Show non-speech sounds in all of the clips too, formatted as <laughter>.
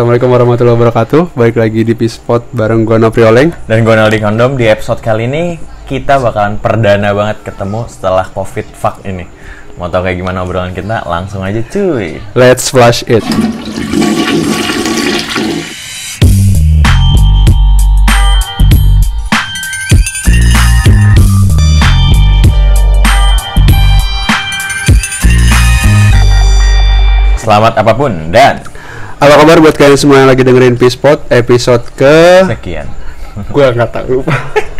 Assalamualaikum warahmatullahi wabarakatuh. Baik lagi di Pispot bareng gua Nopri Oleng. Dan gue Naldi Kondom di episode kali ini kita bakalan perdana banget ketemu setelah covid fuck ini. Mau tau kayak gimana obrolan kita? Langsung aja cuy. Let's flash it. Selamat apa pun dan Apa kabar buat kalian semua yang lagi dengerin Pispot episode ke sekian. gua nggak tahu lupa.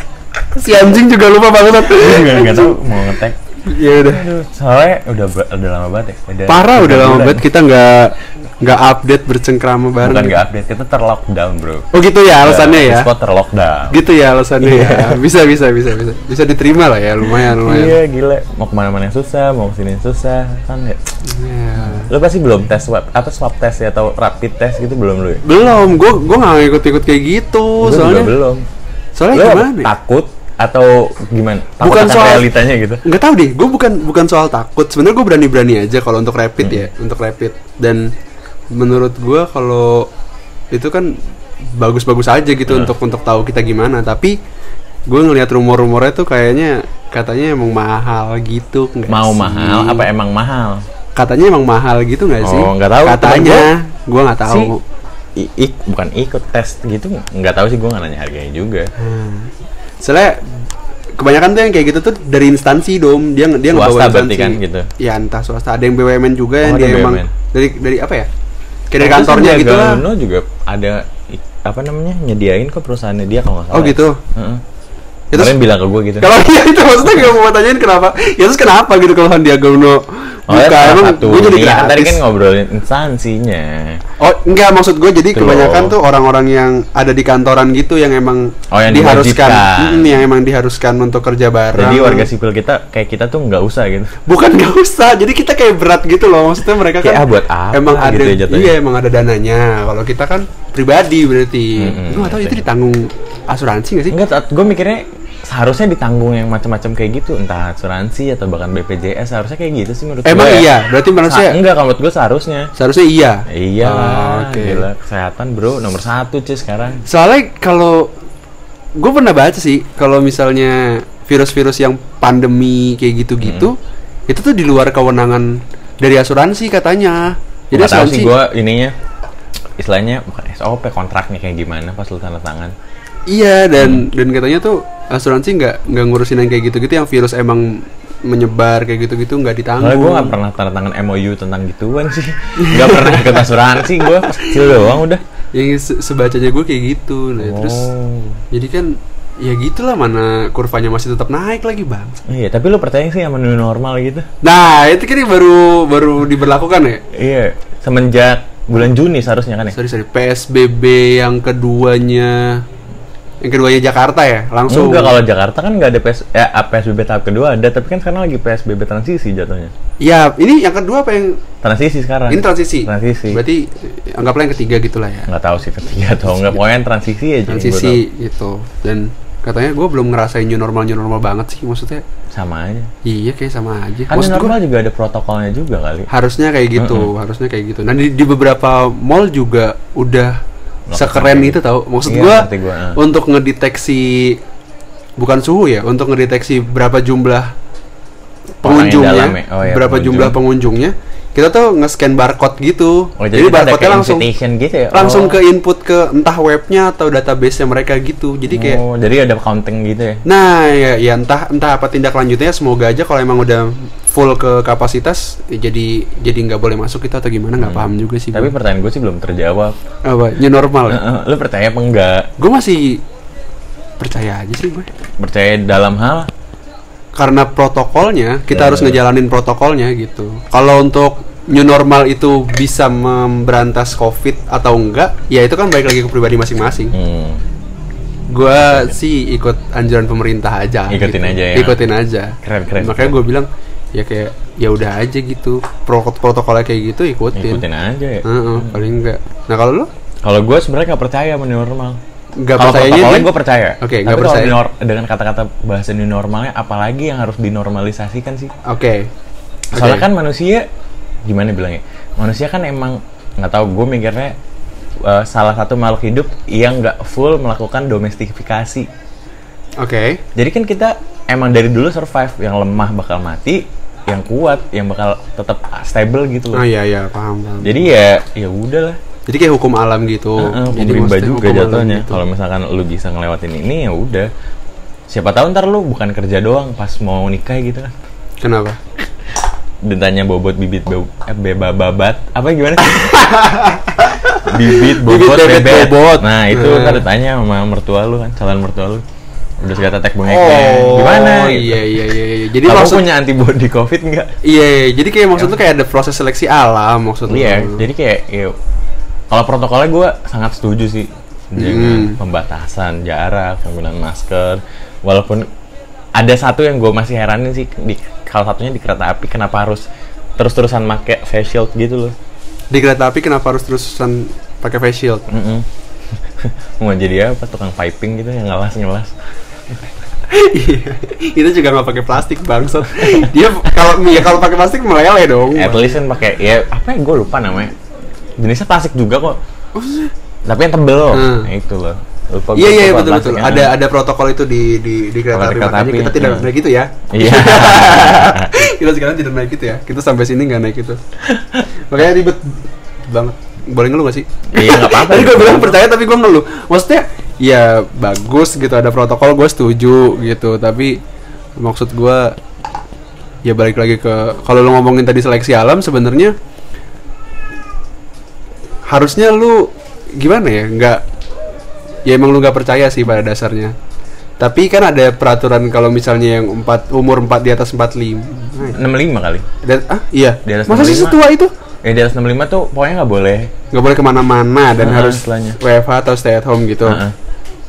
<laughs> si anjing juga lupa banget. Gue nggak tahu mau ngetek. Ya udah. Aduh, soalnya udah udah lama banget ya. Udah Parah udah lama bulan. banget kita nggak nggak update bercengkrama bareng. Bukan nggak update, kita terlockdown bro. Oh gitu ya alasannya ya. Spot terlockdown. Gitu ya alasannya ya. Bisa bisa bisa bisa. Bisa diterima lah ya lumayan lumayan. Iya gila, mau ke mana-mana susah, mau ke sini susah, kan ya. Iya. Lo pasti belum tes swab atau swab test ya atau rapid test gitu belum lu ya? Belum, gue gue nggak ngikut-ikut kayak gitu, Gua soalnya belum. soalnya Lo gimana? ya? takut atau gimana? Takut Bukan soal- realitanya gitu. Nggak tahu deh, gue bukan bukan soal takut. Sebenarnya gue berani-berani aja kalau untuk rapid Hmm. ya, untuk rapid. Dan menurut gue kalau itu kan bagus-bagus aja gitu Hmm. untuk untuk tahu kita gimana. Tapi gue ngelihat rumor-rumornya tuh kayaknya katanya emang mahal gitu. nggak Mau sih? mahal apa emang mahal? Katanya emang mahal gitu nggak sih? Oh, nggak tahu. Katanya, gue nggak tahu. Si ik- bukan ikut tes gitu nggak tahu sih gue nggak nanya harganya juga. Soalnya kebanyakan tuh yang kayak gitu tuh dari instansi dom dia dia Swasta berarti kan gitu? ya entah swasta ada yang BUMN juga yang Oh, dia ada emang BUMN. dari dari apa ya kayak dari kantornya gitu lah Uno juga ada apa namanya nyediain kok perusahaannya dia kalau nggak salah. oh gitu Heeh. Ya, terus- bilang ke gue gitu. kalau <laughs> iya itu maksudnya gue mau tanyain kenapa ya terus kenapa gitu kalau Sandiaga Uno Oh, ya, buka emang satu. gue jadi Iya, kan tadi gratis kan ngobrolin instansinya. oh enggak maksud gue jadi Tuh. kebanyakan tuh orang-orang yang ada di kantoran gitu yang emang Oh, yang diharuskan diwajibkan. Mm, yang emang diharuskan untuk kerja bareng Jadi warga sipil kita kayak kita tuh nggak usah gitu. bukan nggak usah jadi kita kayak berat gitu loh maksudnya mereka Kayak, kan ah, buat apa emang gitu ada ya jatuhnya. iya emang ada dananya kalau kita kan pribadi berarti Mm-mm, gue nggak tahu itu ditanggung asuransi nggak sih Enggak, gue mikirnya seharusnya ditanggung yang macam-macam kayak gitu, entah asuransi atau bahkan BPJS seharusnya kayak gitu sih menurut emang gue. iya berarti manusia Sa- enggak kalau menurut gue seharusnya. seharusnya iya Iya, Oh, oke. gila kesehatan bro nomor satu cuy sekarang. soalnya kalau gue pernah baca sih kalau misalnya virus-virus yang pandemi kayak gitu-gitu itu tuh di luar kewenangan dari asuransi katanya jadi tahu asuransi sih gue ininya istilahnya bukan SOP kontraknya kayak gimana pas lu tanda tangan. Iya dan Hmm. dan katanya tuh asuransi nggak nggak ngurusin yang kayak gitu-gitu yang virus emang menyebar kayak gitu-gitu nggak ditanggung. Soalnya gue gak pernah tanda tangan MOU tentang gituan sih. <laughs> Gak pernah ikut asuransi gue pas kecil doang udah. Yang se- sebacanya gue kayak gitu. Nah terus Oh. jadi kan ya gitulah mana kurvanya masih tetap naik lagi bang. Iya, tapi lu percaya sih sama new normal gitu? Nah itu kan yang baru baru diberlakukan ya. Iya, semenjak bulan Juni seharusnya kan ya? Sorry sorry PSBB yang keduanya yang keduanya Jakarta ya langsung. Enggak, kalau Jakarta kan nggak ada PS, ya, PSBB tahap kedua ada, tapi kan sekarang lagi PSBB transisi jatuhnya. Ya ini yang kedua apa yang Transisi sekarang. ini transisi. Transisi. Berarti eh, anggaplah yang ketiga gitulah ya. Nggak tahu sih ketiga atau enggak, pokoknya transisi aja. gua transisi gitu dan katanya gue belum ngerasain new normal new normal banget sih maksudnya. Sama aja. iya kayak sama aja Kan maksud normal juga ada protokolnya juga kali. harusnya kayak gitu harusnya kayak gitu nah di, di beberapa mall juga udah sekeren itu tau maksud Iya, gue ngerti gua, ah. untuk ngedeteksi bukan suhu ya untuk ngedeteksi berapa jumlah pengunjungnya dalam ya? Oh, iya, berapa pengunjung. jumlah pengunjungnya kita tuh nge-scan barcode gitu Oh, jadi, kita barcode-nya kayak langsung gitu ya? langsung Oh. ke input ke entah webnya atau database-nya mereka gitu jadi kayak Oh, jadi ada counting gitu ya? Nah, ya, ya entah entah apa tindak lanjutnya semoga aja kalau emang udah full ke kapasitas ya jadi jadi nggak boleh masuk itu atau gimana nggak paham juga sih. Hmm. Tapi gua. pertanyaan gue sih belum terjawab. apa new normal? ya? Heeh, lu percaya apa enggak? Gue masih percaya aja sih gue. Percaya dalam hal Karena protokolnya kita Ya. harus ngejalanin protokolnya gitu. Kalau untuk new normal itu bisa memberantas covid atau enggak, ya itu kan balik lagi ke pribadi masing-masing. hmm, Gua sih ikut anjuran pemerintah aja. Ikutin gitu. aja ya. Ikutin aja. Keren, keren, Makanya gue bilang ya kayak ya udah aja gitu. Pro protokolnya kayak gitu ikutin. ikutin aja ya. Heeh, paling enggak. Nah kalau lu Kalau gue sebenarnya nggak percaya sama new normal. nggak Kalau percayanya protokolnya dia- gue percaya. Oke, Tapi nggak kalau percaya. dengan kata-kata bahasa new normalnya, apalagi yang harus dinormalisasikan sih? Oke. Soalnya Oke. kan manusia gimana bilangnya? Manusia kan emang nggak tahu gue mikirnya uh, salah satu makhluk hidup yang nggak full melakukan domestifikasi. Oke. Jadi kan kita emang dari dulu survive, yang lemah bakal mati, yang kuat yang bakal tetap stable gitu Oh loh. iya iya paham paham. Jadi ya ya udahlah. Jadi kayak hukum alam gitu. Heeh, hukum Jadi rimba juga jatuhnya. gitu. Kalau misalkan lu bisa ngelewatin ini ya udah. Siapa tahu ntar lu bukan kerja doang pas mau nikah gitu kan. Kenapa? Ditanya bobot bibit bau eh, beba babat apa gimana sih? <laughs> bibit bobot Bibit, bebet, bebet. bobot. Nah, itu Nah. ntar ditanya sama mertua lu kan, calon mertua lu. Udah segala tetek bengeknya. Oh, Gimana? Iya iya iya. iya. Jadi Kamu maksud punya antibody covid nggak? iya, iya. jadi kayak maksud tuh kayak ada proses seleksi alam maksudnya. Iya, jadi kayak ya, kalau protokolnya gue sangat setuju sih dengan Hmm. pembatasan jarak, penggunaan masker. Walaupun ada satu yang gue masih heranin sih di salah satunya di kereta api kenapa harus terus-terusan make face shield gitu loh. Di kereta api kenapa harus terusan pakai face shield? Mm-mm. <laughs> Mau jadi apa tukang piping gitu yang ngelas-ngelas. Iya. itu juga nggak pakai plastik bangsat. Dia kalau ya kalau pakai plastik meleleh dong. At least kan pakai ya apa ya gue lupa namanya. Jenisnya plastik juga kok. Tapi yang tebel. Hmm. Nah, itu loh. Lupa Iya iya betul betul. Ada ada protokol itu di di di kereta api makanya kita tidak hmm. naik gitu ya. Iya. <laughs> kita sekarang tidak naik gitu ya. Kita sampai sini nggak naik itu. Makanya ribet banget. Boleh ngeluh gak sih? Iya, nggak apa-apa. <laughs> Tadi gue bilang percaya tapi gue ngeluh. Maksudnya ya bagus gitu ada protokol gue setuju gitu. Tapi maksud gue ya balik lagi ke kalau lo ngomongin tadi seleksi alam sebenarnya harusnya lu gimana ya nggak ya emang lu nggak percaya sih pada dasarnya tapi kan ada peraturan kalau misalnya yang empat umur 4 di atas 45 nah, 65 kali. dan, ah iya Di atas masa sih 65? setua itu Ya di atas 65 tuh pokoknya nggak boleh. nggak boleh ke mana-mana dan Heeh, harus istilahnya. WFH atau stay at home gitu Heeh.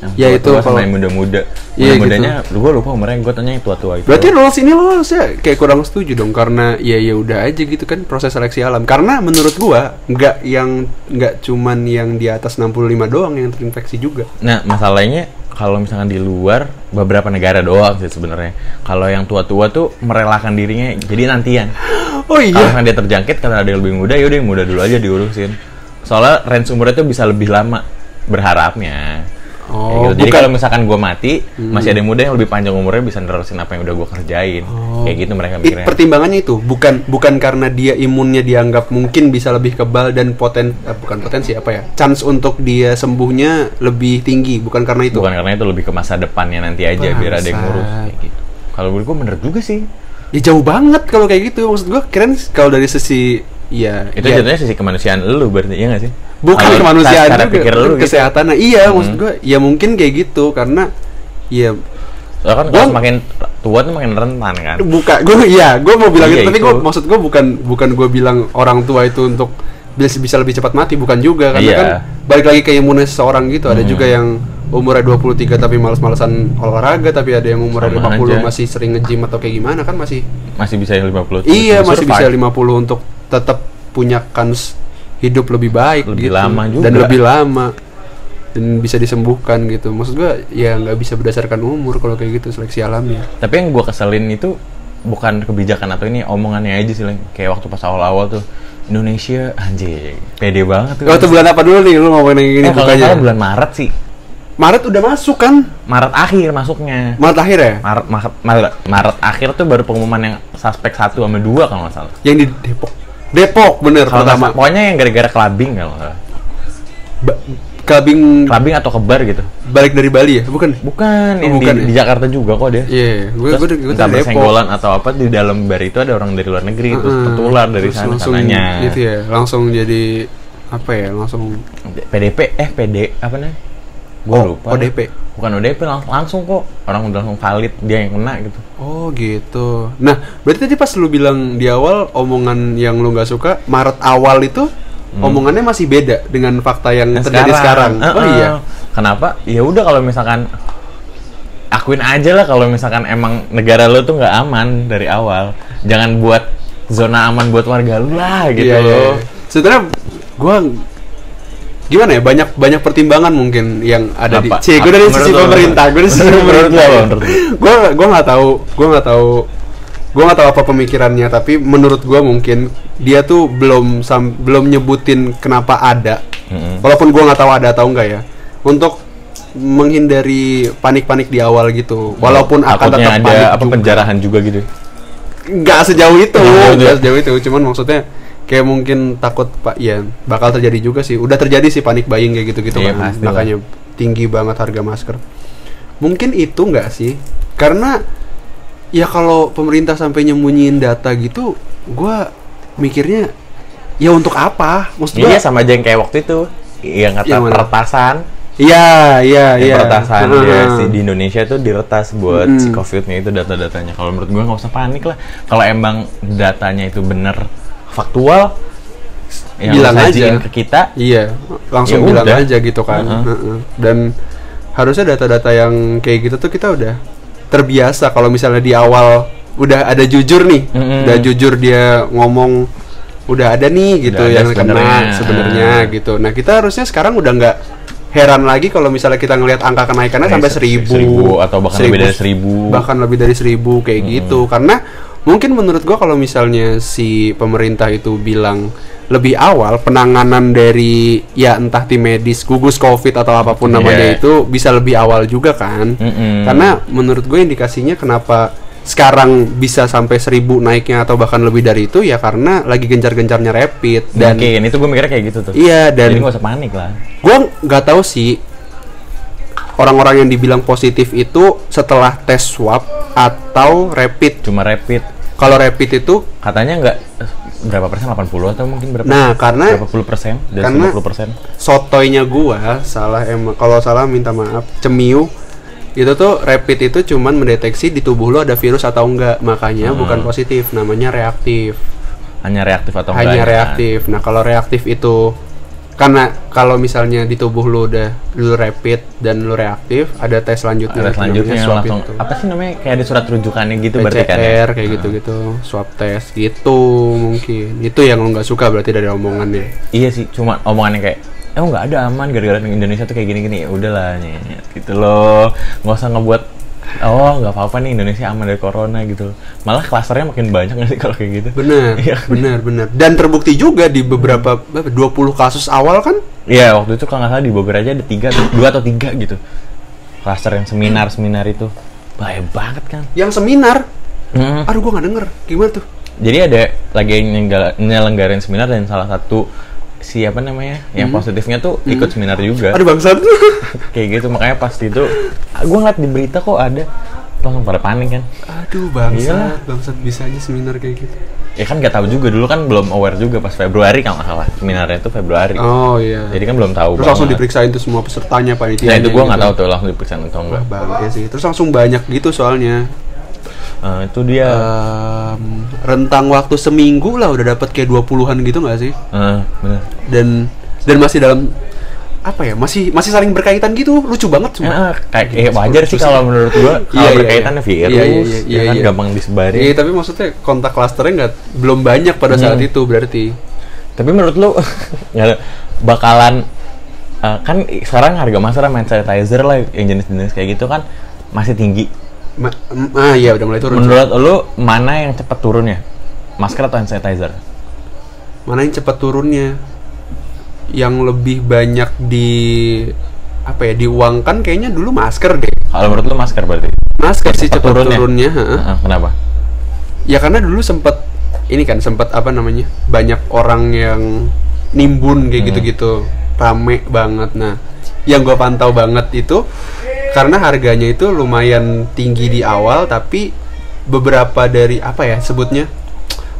Yang Ya, itu sama kalau- yang muda-muda. Iya, Muda-mudanya, lu gue lupa umurnya, gue tanya yang tua-tua itu. berarti rules ini lo saya kayak kurang setuju dong karena ya ya udah aja gitu kan proses seleksi alam karena menurut gua nggak yang nggak cuman yang di atas 65 doang yang terinfeksi juga Nah, masalahnya kalau misalkan di luar beberapa negara doang sih sebenarnya. Kalau yang tua-tua tuh merelakan dirinya jadi nantian. oh Kalau iya misalkan dia terjangkit karena ada yang lebih muda, yaudah yang muda dulu aja diurusin. Soalnya range umurnya tuh bisa lebih lama berharapnya. Oh, gitu. Jadi bukan- Hmm. kalau misalkan gue mati, masih ada yang muda yang lebih panjang umurnya bisa nerusin apa yang udah gue kerjain. Kayak gitu mereka It- mikirnya. pertimbangannya itu bukan bukan karena dia imunnya dianggap mungkin bisa lebih kebal dan poten eh, bukan potensi apa ya chance untuk dia sembuhnya lebih tinggi bukan karena itu Bukan karena itu lebih ke masa depannya nanti aja biar ada yang ngurus kayak gitu. Kalau menurut gue bener juga sih. ya jauh banget kalau kayak gitu maksud gua keren kalau dari sisi ya Itu ya, jatuhnya sisi kemanusiaan lu berarti ya nggak sih? bukan Kalau kemanusiaan cara juga pikir lu gitu. kesehatan nah, iya maksud gua ya mungkin kayak gitu karena ya Soalnya kan Gua- semakin tua tuh makin rentan kan. buka gue iya gue mau bilang Iya, itu tapi gue maksud gue bukan bukan gue bilang orang tua itu untuk bisa bisa lebih cepat mati bukan juga karena Iya. kan balik lagi ke imunnya seseorang gitu ada juga yang umurnya 23 tapi males-malesan olahraga tapi ada yang umurnya Sama 50 aja. masih sering nge-gym atau kayak gimana kan masih Masih bisa yang 50 iya masih bisa survive. 50 untuk tetap punya kans hidup lebih baik Lebih gitu. lama juga. dan lebih lama dan bisa disembuhkan gitu maksud gue ya nggak bisa berdasarkan umur kalau kayak gitu seleksi alamnya Tapi yang gua keselin itu bukan kebijakan atau ini omongannya aja sih kayak waktu pas awal-awal tuh Indonesia anjing pede banget tuh. Oh, itu bulan apa dulu nih lu ngomongin yang gini eh, kalau bukanya? salah bulan Maret sih. Maret udah masuk kan? Maret akhir masuknya. Maret akhir ya? Maret, Maret, Maret, Maret akhir tuh baru pengumuman yang suspek satu sama dua kalau nggak salah. Yang di Depok. Depok bener Kalau nggak pertama. pokoknya yang gara-gara clubbing kalau salah. Ba- Kelabing Clubbing atau kebar gitu. balik dari Bali ya? Bukan? Bukan, yang bukan di, ya? di Jakarta juga kok dia. Iya, gue Terus gue gue entah dari Depok. bersenggolan atau apa di dalam bar itu ada orang dari luar negeri terus Heeh. tertular dari Terus sana sananya. Gitu ya, langsung jadi apa ya? Langsung PDP eh PD apa nih? Gue Oh, lupa. ODP. Bukan ODP lang- langsung kok. Orang udah langsung valid dia yang kena gitu. Oh gitu. Nah, berarti tadi pas lu bilang di awal omongan yang lu nggak suka Maret awal itu omongannya masih beda dengan fakta yang Nah, terjadi sekarang. Eh, Oh eh. iya. Kenapa? Ya udah kalau misalkan akuin aja lah kalau misalkan emang negara lo tuh nggak aman dari awal. Jangan buat zona aman buat warga lu lah gitu Iya, iya, loh. iya. Sebenarnya gua gimana ya banyak banyak pertimbangan mungkin yang ada Apa? di C gue dari sisi pemerintah gue dari sisi <laughs> pemerintah gue gue nggak tahu gue nggak tahu gue nggak tahu apa pemikirannya tapi menurut gue mungkin dia tuh belum sam- belum nyebutin kenapa ada Mm-mm. Walaupun gua nggak tahu ada atau enggak ya. Untuk menghindari panik-panik di awal gitu. Walaupun akan tetap ada panik apa juga. penjarahan juga gitu. nggak sejauh itu Nggak sejauh itu ya? sejauh itu cuman maksudnya kayak mungkin takut pak ya bakal terjadi juga sih udah terjadi sih panik buying kayak gitu gitu Iya, kan lah. makanya tinggi banget harga masker mungkin itu nggak sih karena ya kalau pemerintah sampai nyembunyiin data gitu gua mikirnya ya untuk apa maksud Iya sama aja yang kayak waktu itu yang kata Yang mana? peretasan, iya iya yang iya peretasan Heeh. dia si di Indonesia tuh diretas buat Mm. si covidnya itu data-datanya. Kalau menurut gua nggak usah panik lah. Kalau emang datanya itu bener faktual, yang Bilang aja. ke kita, Iya, langsung Ya bilang udah. aja gitu kan. Heeh. Heeh. Dan harusnya data-data yang kayak gitu tuh kita udah terbiasa kalau misalnya di awal udah ada jujur nih, Mm-mm. udah jujur dia ngomong udah ada nih gitu Udah yang kena sebenarnya. gitu. Nah kita harusnya sekarang udah nggak heran lagi kalau misalnya kita ngelihat angka kenaikannya Kayak sampai se- seribu, seribu atau bahkan lebih dari seribu. bahkan lebih dari seribu kayak gitu karena mungkin menurut gua kalau misalnya si pemerintah itu bilang lebih awal penanganan dari ya entah tim medis gugus covid atau apa pun Iya. namanya itu bisa lebih awal juga kan Mm-mm. karena menurut gue indikasinya kenapa sekarang bisa sampai seribu naiknya atau bahkan lebih dari itu ya karena lagi gencar-gencarnya rapid dan mungkin itu gue mikirnya kayak gitu tuh. iya dan Jadi nggak usah panik lah. gue nggak tahu sih orang-orang yang dibilang positif itu setelah tes swab atau rapid. Cuma rapid. Kalau rapid itu, Katanya nggak berapa persen? 80 atau mungkin berapa? nah karena berapa puluh persen? Dari karena- 50 persen? sotoynya gua salah emang. Kalau salah minta maaf. Cemiu itu tuh rapid itu cuman mendeteksi di tubuh lo ada virus atau enggak. Makanya bukan positif, namanya reaktif. Hanya reaktif atau Hanya enggak? reaktif. Nah kalau reaktif itu karena kalau misalnya di tubuh lu udah lu rapid dan lu reaktif, ada tes selanjutnya. Ada selanjutnya swab langsung itu. apa sih namanya kayak ada surat rujukannya gitu berarti kan? ya? PCR kayak gitu-gitu, swab test gitu mungkin. Itu yang lu nggak suka berarti dari omongannya. Iya sih, cuma omongannya kayak eh nggak ada aman gara-gara Indonesia tuh kayak gini-gini ya udahlah nyet gitu loh nggak usah ngebuat oh nggak apa-apa nih Indonesia aman dari corona gitu malah klasternya makin banyak nggak sih kalau kayak gitu Bener, Iya. bener, bener. Dan terbukti juga di beberapa berapa, 20 kasus awal kan? Iya waktu itu kalau nggak salah di Bogor aja ada tiga dua atau tiga gitu klaster yang seminar seminar itu bahaya banget kan Yang seminar, Mm. aduh gua nggak denger. Gimana tuh? jadi ada lagi yang nyelenggarain seminar dan salah satu siapa namanya yang positifnya tuh ikut seminar juga Aduh bangsat. <laughs> kayak gitu makanya pas itu gue ngeliat di berita kok ada langsung pada panik kan aduh Iya. bangsat, bangsat bisa aja seminar kayak gitu. ya kan nggak tahu juga dulu kan belum aware juga pas Februari kalau nggak salah seminarnya itu Februari Oh iya. jadi kan belum tahu Terus langsung banget. diperiksain tuh semua pesertanya panitia. nah itu gue nggak tahu tuh langsung diperiksa atau enggak bangke sih. Terus langsung banyak gitu soalnya. Eh, itu dia Em, rentang waktu seminggu lah udah dapat kayak 20-an gitu nggak sih? Eh, bener Dan dan masih dalam apa ya? Masih masih saling berkaitan gitu. Lucu banget Eh, sumpah. kayak eh, wajar sih kalau menurut gua Iya, kalau iya, berkaitannya iya. virus Iya, iya, iya, ya iya, kan iya. gampang disebarin Iya, tapi maksudnya kontak klasternya nggak belum banyak pada saat Hmm. itu berarti. tapi menurut lu nggak <laughs> bakalan eh, kan sekarang harga masker hand sanitizer lah yang jenis-jenis kayak gitu kan masih tinggi Ma- ah iya udah mulai turun. menurut lu mana yang cepat turunnya masker atau hand sanitizer Mana yang cepat turunnya? Yang lebih banyak di apa ya diuangkan kayaknya dulu masker deh. kalau menurut lu masker berarti Masker sih Cepat turunnya? turunnya. heeh. Heeh, kenapa Ya karena dulu sempet ini kan sempet apa namanya banyak orang yang nimbun kayak Hmm. gitu-gitu rame banget. Nah, yang gua pantau banget itu karena harganya itu lumayan tinggi di awal tapi beberapa dari apa ya sebutnya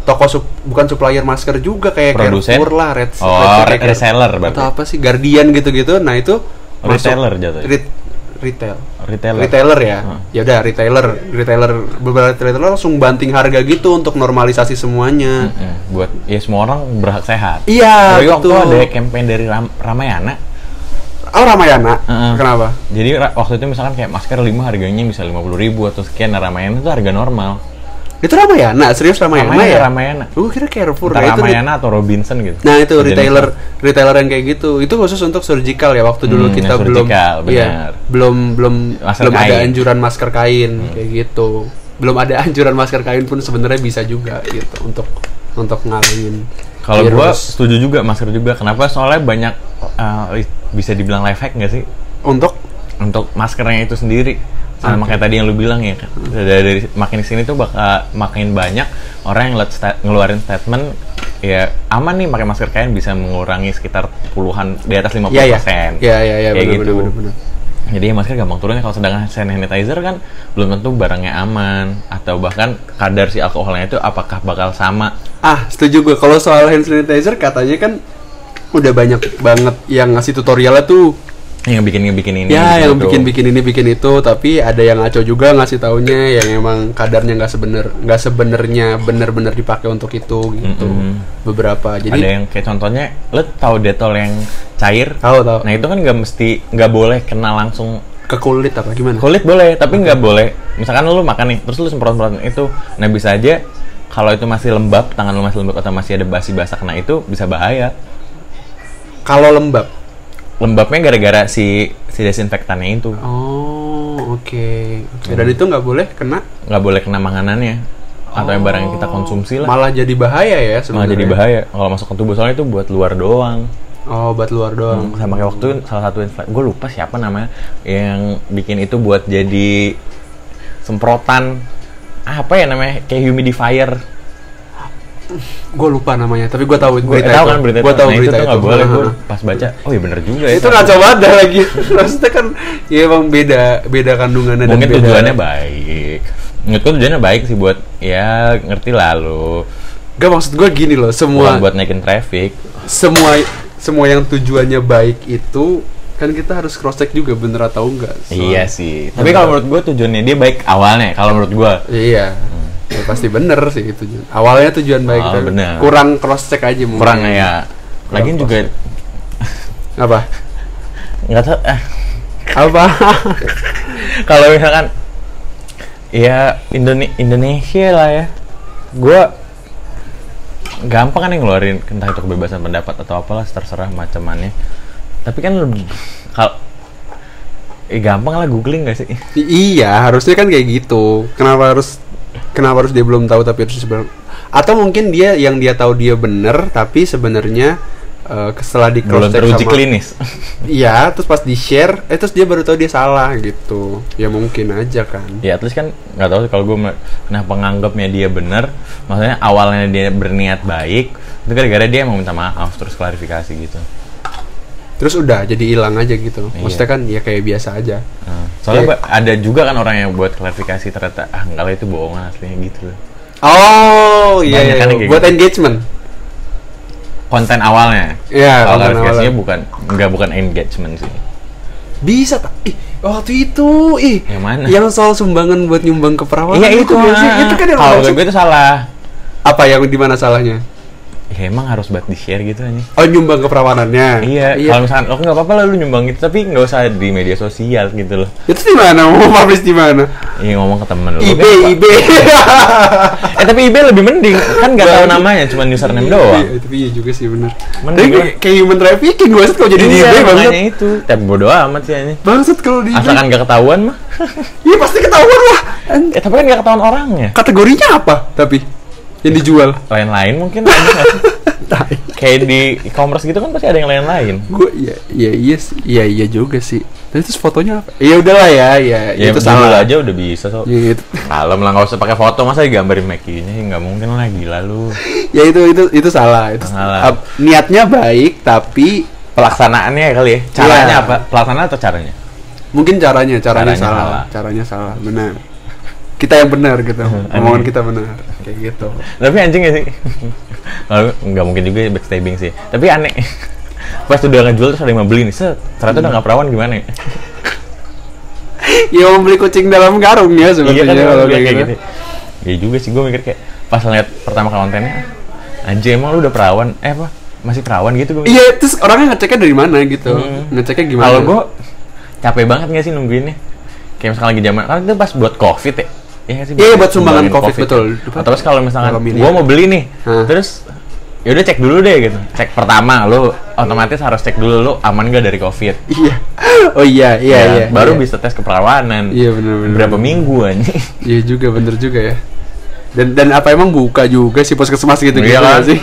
toko sup, bukan supplier masker juga kayak Produsen? Carrefour lah, Red, Oh, Red- re- reseller berarti. atau apa sih Guardian gitu-gitu. Nah itu Retailer jatuhnya? Ret- retail retailer retailer ya Hmm. ya udah retailer retailer beberapa retailer langsung banting harga gitu untuk normalisasi semuanya Mm-mm, buat ya semua orang berhak sehat iya Tapi waktu ada campaign dari Ram- Ramayana oh Ramayana Heeh. kenapa Jadi waktu itu misalkan kayak masker 5 harganya bisa 50.000 ribu atau sekian, nah Ramayana itu harga normal. itu Ramayana serius Ramayana, Ramayana, ya Ramayana. gue kira Carrefour nah, itu Ramayana atau Robinson gitu. nah itu Sejenis retailer lah. retailer yang kayak gitu itu khusus untuk surgical ya waktu dulu Hmm, kita belum iya, benar. belum belum Masker belum ada kain. Hmm. anjuran masker kain kayak gitu belum ada <laughs> anjuran masker kain pun sebenarnya bisa juga gitu untuk untuk ngalahin Kalau gua virus. setuju juga masker juga. Kenapa? Soalnya banyak eh, bisa dibilang life hack nggak sih Untuk untuk maskernya itu sendiri sama Oke. kayak tadi yang lu bilang ya kan dari, dari makin ke sini tuh bakal makin banyak orang yang sta- ngeluarin statement ya aman nih pakai masker kain bisa mengurangi sekitar puluhan di atas 50% Iya, iya. Iya, iya, iya, Kayak benar, gitu. benar, benar, benar. Jadi ya masker gampang turunnya kalau sedangkan hand sanitizer kan belum tentu barangnya aman atau bahkan kadar si alkoholnya itu apakah bakal sama Ah, setuju gue. Kalau soal hand sanitizer katanya kan udah banyak banget yang ngasih tutorialnya tuh. Yang bikin bikin ini ya, bikin yang itu. bikin-bikin ini, bikin itu. Tapi ada yang ngaco juga ngasih taunya yang emang kadarnya nggak sebener, nggak sebenarnya bener-bener dipakai untuk itu gitu. Mm-mm. Beberapa. Jadi ada yang kayak contohnya lo tahu detol yang cair tahu tahu nah itu kan nggak mesti nggak boleh kena langsung ke kulit apa gimana? kulit boleh tapi nggak boleh misalkan lu makan nih terus lu semprot semprot itu nah bisa aja kalau itu masih lembab tangan lu masih lembab atau masih ada basi basah kena itu bisa bahaya Kalau lembab. Lembabnya gara-gara si si desinfektannya itu. Oh, oke. Oke, Dan itu nggak boleh kena? Nggak boleh kena makanannya atau yang barang yang kita konsumsi lah. Malah jadi bahaya ya malah sebenarnya. jadi bahaya. Kalau masuk ke tubuh soalnya itu buat luar doang. Oh, buat luar doang. sama kayak waktu salah satu gue lupa siapa namanya yang bikin itu buat jadi semprotan. Apa ya namanya? Kayak humidifier Gue lupa namanya, tapi gue tahu gue tahu itu. kan berita Gue itu. tahu nah, berita itu nggak boleh gue pas baca oh iya bener juga ya itu ngaco banget lagi. <laughs> Maksudnya kan ya emang beda beda kandungannya mungkin dan beda. tujuannya baik menurut gue tujuannya baik sih buat ya ngerti lah lo Gak maksud gue gini loh, bukan semua buat naikin traffic semua semua yang tujuannya baik itu kan kita harus cross check juga bener atau enggak. Soal- iya sih tapi kalau menurut gue tujuannya dia baik awalnya kalau menurut gue Iya. Ya, pasti bener sih itu. Awalnya tujuan baik, Oh, bener. kurang cross check aja mungkin. kurang ya lagian Kurang juga Apa? nggak tahu eh Apa? <laughs> kalau misalkan ya Indone- Indonesia lah ya gue gampang kan yang ngeluarin entah itu kebebasan pendapat atau apalah terserah macamannya tapi kan kalau eh, gampang lah googling gak sih I- iya, harusnya kan kayak gitu. Kenapa harus kenapa harus dia belum tahu tapi harus sebenarnya atau mungkin dia yang dia tahu dia bener tapi sebenarnya eh, setelah di cross check sama klinis <laughs> Iya, terus pas di share, eh terus dia baru tahu dia salah gitu. Ya mungkin aja kan. ya terus kan nggak tahu kalau gue kenapa nganggapnya dia bener maksudnya awalnya dia berniat baik itu gara-gara dia mau minta maaf terus klarifikasi gitu Terus udah jadi hilang aja gitu. Iya. Maksudnya kan ya kayak biasa aja. Nah, soalnya Iya. ba- ada juga kan orang yang buat klarifikasi ternyata ah enggak lah itu bohongan aslinya gitu Oh, iya, Banyak iya. kan kayak buat gitu. engagement. konten awalnya Iya, kalau klarifikasinya awalnya. bukan enggak bukan engagement sih Bisa tak? Ih, waktu itu, ih. Yang mana? Yang soal sumbangan buat nyumbang ke perawan. iya itu nggak ah. Itu kan yang kalau gue itu salah apa yang di mana salahnya? Ya emang harus buat di share gitu aja Oh, nyumbang ke perawanannya. iya, kalau misalkan lo nggak apa-apa lah lu nyumbang gitu tapi nggak usah di media sosial gitu loh Itu di mana? Mau publish di mana? iya ngomong ke temen lu IB, Kan, IB. eh tapi IB lebih mending kan nggak tahu namanya cuma username doang Iya, tapi iya juga sih bener. Mending Tapi kayak- kayak human trafficking gue kalau jadi di iya eBay makanya banget. itu tapi bodo amat sih ini Bangsat kalau di asalkan nggak ketahuan mah Iya pasti ketahuan lah. Eh tapi kan nggak ketahuan orangnya Kategorinya apa? Tapi yang dijual. lain-lain mungkin <laughs> kayak di e-commerce gitu kan pasti ada yang lain-lain Gue iya iya iya sih. iya iya juga sih. Tapi terus fotonya apa? Iya udahlah ya, ya, ya itu salah aja udah bisa so Ya, itu, Kalem lah nggak usah pakai foto masa digambarin Mac-nya nggak mungkin lah gila lu <laughs> ya itu itu itu salah. Itu Salah. niatnya baik tapi pelaksanaannya kali ya caranya Iya. apa pelaksanaan atau caranya mungkin caranya caranya, Caranya salah. salah. Caranya salah, benar. Kita yang benar gitu. Omongan kita benar. Kayak gitu. tapi anjing ya sih nggak mungkin juga backstabbing sih tapi aneh <laughs> pas udah ngejual terus ada yang mau beli nih set ternyata udah nggak perawan gimana ya <laughs> Ya mau beli kucing dalam karung ya iya kan sebetulnya kalau kayak kayak gitu iya juga sih gue mikir kayak pas lihat pertama kali kontennya anjing emang lu udah perawan eh apa masih perawan gitu gue. Iya, terus orangnya ngeceknya dari mana gitu? Hmm. Ngeceknya gimana? Kalau gue capek banget gak sih nungguinnya? Kayak misalkan lagi zaman, kan itu pas buat covid ya? Iya nggak sih? Iya, buat sumbangan sumbangin COVID, betul. Atau terus kalau misalkan gue mau beli nih, Hah. terus ya udah cek dulu deh gitu. Cek pertama, lu otomatis harus cek dulu lu aman gak dari covid. Iya. Oh iya, iya, Ya, iya. Baru iya. bisa tes keperawanan. Iya, benar-benar. Berapa minggu anjing? <laughs> Iya juga, bener juga ya. Dan dan apa emang buka juga sih puskesmas gitu gitu Iya kan? sih?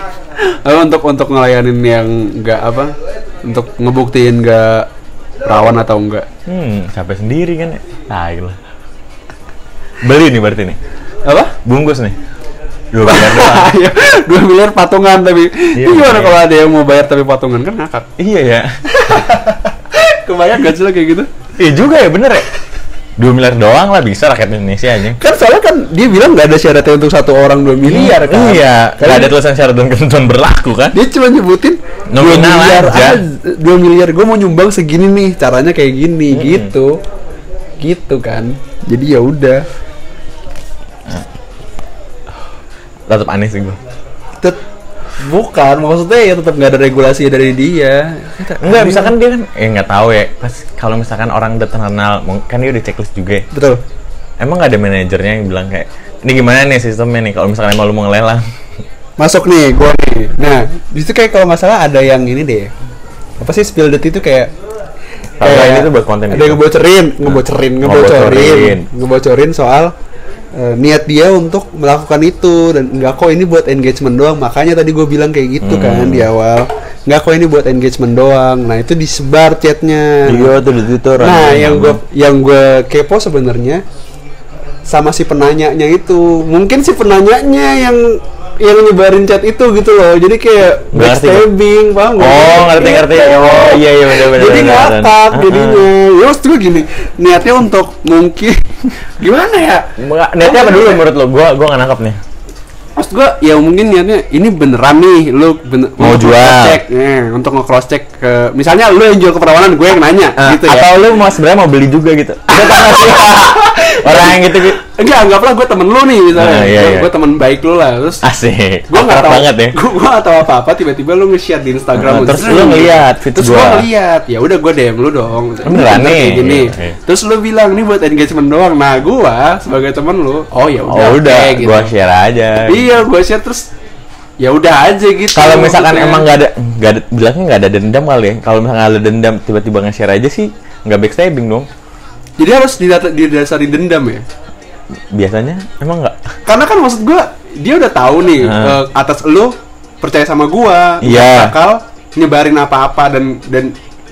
Untuk untuk ngelayanin yang nggak apa untuk ngebuktiin gak rawan atau enggak. Hmm, sampai sendiri kan ya. Ah, gila. Beli nih berarti nih. Apa? Bungkus nih. Dua miliar doang. <laughs> Iya, dua miliar patungan tapi Iya, gimana iya. kalau ada yang mau bayar tapi patungan kan ngakak. iya ya. <laughs> Kebayang gak sih lo kayak gitu? Iya juga ya bener ya. Dua miliar doang lah bisa rakyat Indonesia aja. Kan soalnya kan dia bilang nggak ada syaratnya untuk satu orang 2 miliar kan. Iya, Kan nggak ada tulisan syarat dan ketentuan berlaku kan? Dia cuma nyebutin Nominal 2 miliar aja. 2 miliar gue mau nyumbang segini nih, caranya kayak gini gitu. Gitu kan. Jadi ya udah. Tetap aneh sih gue. Tet- bukan maksudnya ya tetap nggak ada regulasi dari dia. Enggak, misalkan dia kan, eh nggak tahu ya. Pas kalau misalkan orang udah terkenal, kan dia udah checklist juga. ya. Betul. Emang nggak ada manajernya yang bilang kayak, ini gimana nih sistemnya nih? Kalau misalkan emang lu mau ngelelang, Masuk nih, gua nih. Nah, situ kayak kalau nggak salah ada yang ini deh. Apa sih spill the tea itu kayak Kalau ini tuh buat konten Ada gitu. yang ngebocorin, ngebocorin, Ngebocorin. ngebocorin, ngebocorin soal eh, niat dia untuk melakukan itu dan enggak kok ini buat engagement doang. Makanya tadi gue bilang kayak gitu Hmm. kan di awal. Enggak kok ini buat engagement doang. Nah, itu disebar chatnya. Iya tuh di Twitter. Nah, yang gue yang gue kepo sebenarnya sama si penanyanya itu. Mungkin si penanyanya yang yang nyebarin chat itu gitu loh. Jadi kayak backstabbing, paham nggak? Oh, ngerti ngerti. Oh, iya iya benar benar. Jadi ngakak jadinya. Ya maksud gue gini, niatnya untuk mungkin <laughs> gimana ya? Niatnya apa dulu menurut lo? Gua gua nggak nangkep nih. Maksud gue ya mungkin niatnya ini beneran nih lu bener, Mau jual. nge-cross-check, eh, untuk nge-cross check ke misalnya lu yang jual keperawanan gue yang nanya Ah, gitu ya. Atau lu mau sebenarnya mau beli juga gitu? <laughs> Orang yang gitu gitu. Enggak, anggaplah gue temen lu nih misalnya. Ah, iya, gue, iya. gue temen baik lu lah. Terus Asik. gue nggak tahu banget ya. <laughs> gue nggak tahu apa apa tiba-tiba lu nge-share di Instagram Ah, lu. terus lu ngeliat terus gue ngeliat ya udah gue DM lu dong Beneran bener nih? gini Iya, iya. terus lu bilang ini buat engagement doang nah gue sebagai temen lu oh ya udah Oh udah, oke, gitu. share aja. iya gue share terus ya udah aja gitu Kalau misalkan emang nggak ada nggak ada bilangnya nggak ada dendam kali ya. Kalau misalkan ada dendam tiba-tiba nge-share aja sih nggak backstabbing dong. Jadi harus didasari dendam ya? Biasanya emang nggak. karena kan maksud gue dia udah tahu nih eh, atas lu percaya sama gua nggak bakal nyebarin apa-apa dan dan